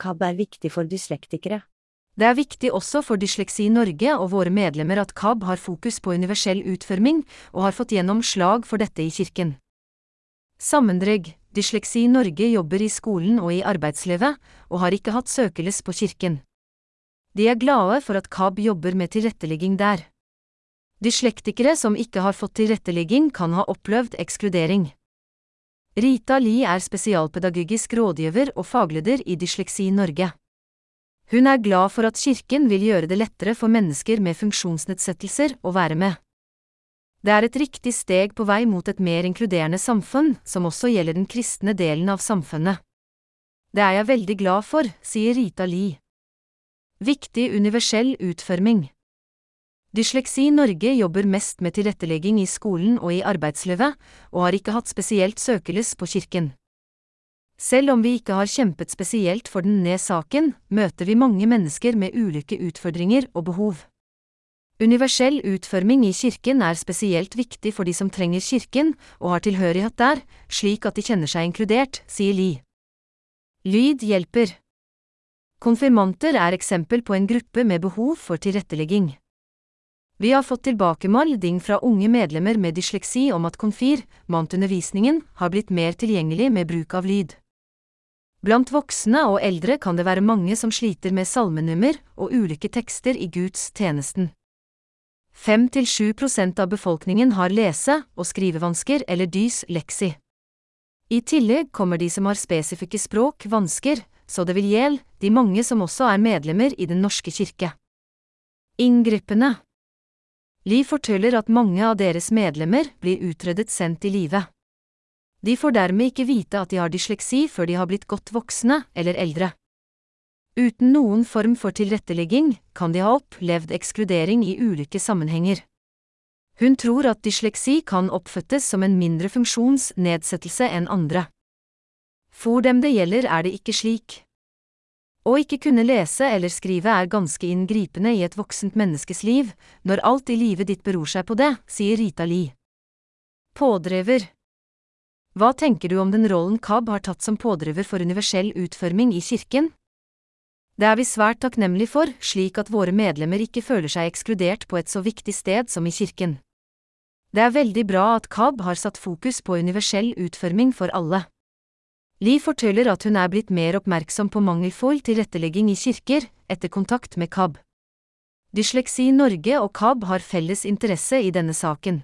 KAB er viktig for dyslektikere. Det er viktig også for Dysleksi Norge og våre medlemmer at KAB har fokus på universell utforming og har fått gjennom slag for dette i kirken. Sammendrag Dysleksi Norge jobber i skolen og i arbeidslivet, og har ikke hatt søkelys på kirken. De er glade for at KAB jobber med tilrettelegging der. Dyslektikere som ikke har fått tilrettelegging, kan ha opplevd ekskludering. Rita Li er spesialpedagogisk rådgiver og fagleder i Dysleksi Norge. Hun er glad for at Kirken vil gjøre det lettere for mennesker med funksjonsnedsettelser å være med. Det er et riktig steg på vei mot et mer inkluderende samfunn, som også gjelder den kristne delen av samfunnet. Det er jeg veldig glad for, sier Rita Li. Viktig universell utforming. Dysleksi Norge jobber mest med tilrettelegging i skolen og i arbeidslivet, og har ikke hatt spesielt søkelys på kirken. Selv om vi ikke har kjempet spesielt for denne saken, møter vi mange mennesker med ulike utfordringer og behov. Universell utforming i kirken er spesielt viktig for de som trenger kirken og har tilhørighet der, slik at de kjenner seg inkludert, sier Li. Lyd hjelper. Konfirmanter er eksempel på en gruppe med behov for tilrettelegging. Vi har fått tilbakemelding fra unge medlemmer med dysleksi om at konfir, mantundervisningen, har blitt mer tilgjengelig med bruk av lyd. Blant voksne og eldre kan det være mange som sliter med salmenummer og ulike tekster i Guds tjenesten. 5–7 prosent av befolkningen har lese- og skrivevansker eller dysleksi. I tillegg kommer de som har spesifikke språkvansker, så det vil gjelde de mange som også er medlemmer i Den norske kirke. Inngripende Li forteller at mange av deres medlemmer blir utryddet sendt i live. De får dermed ikke vite at de har dysleksi før de har blitt godt voksne eller eldre. Uten noen form for tilrettelegging kan de ha opplevd ekskludering i ulike sammenhenger. Hun tror at dysleksi kan oppfattes som en mindre funksjonsnedsettelse enn andre. For dem det gjelder er det ikke slik. Å ikke kunne lese eller skrive er ganske inngripende i et voksent menneskes liv, når alt i livet ditt beror seg på det, sier Rita Lie. Pådriver Hva tenker du om den rollen KAB har tatt som pådriver for universell utforming i kirken? Det er vi svært takknemlige for, slik at våre medlemmer ikke føler seg ekskludert på et så viktig sted som i kirken. Det er veldig bra at KAB har satt fokus på universell utforming for alle. Li forteller at hun er blitt mer oppmerksom på mangelfull tilrettelegging i kirker, etter kontakt med KAB. Dysleksi Norge og KAB har felles interesse i denne saken.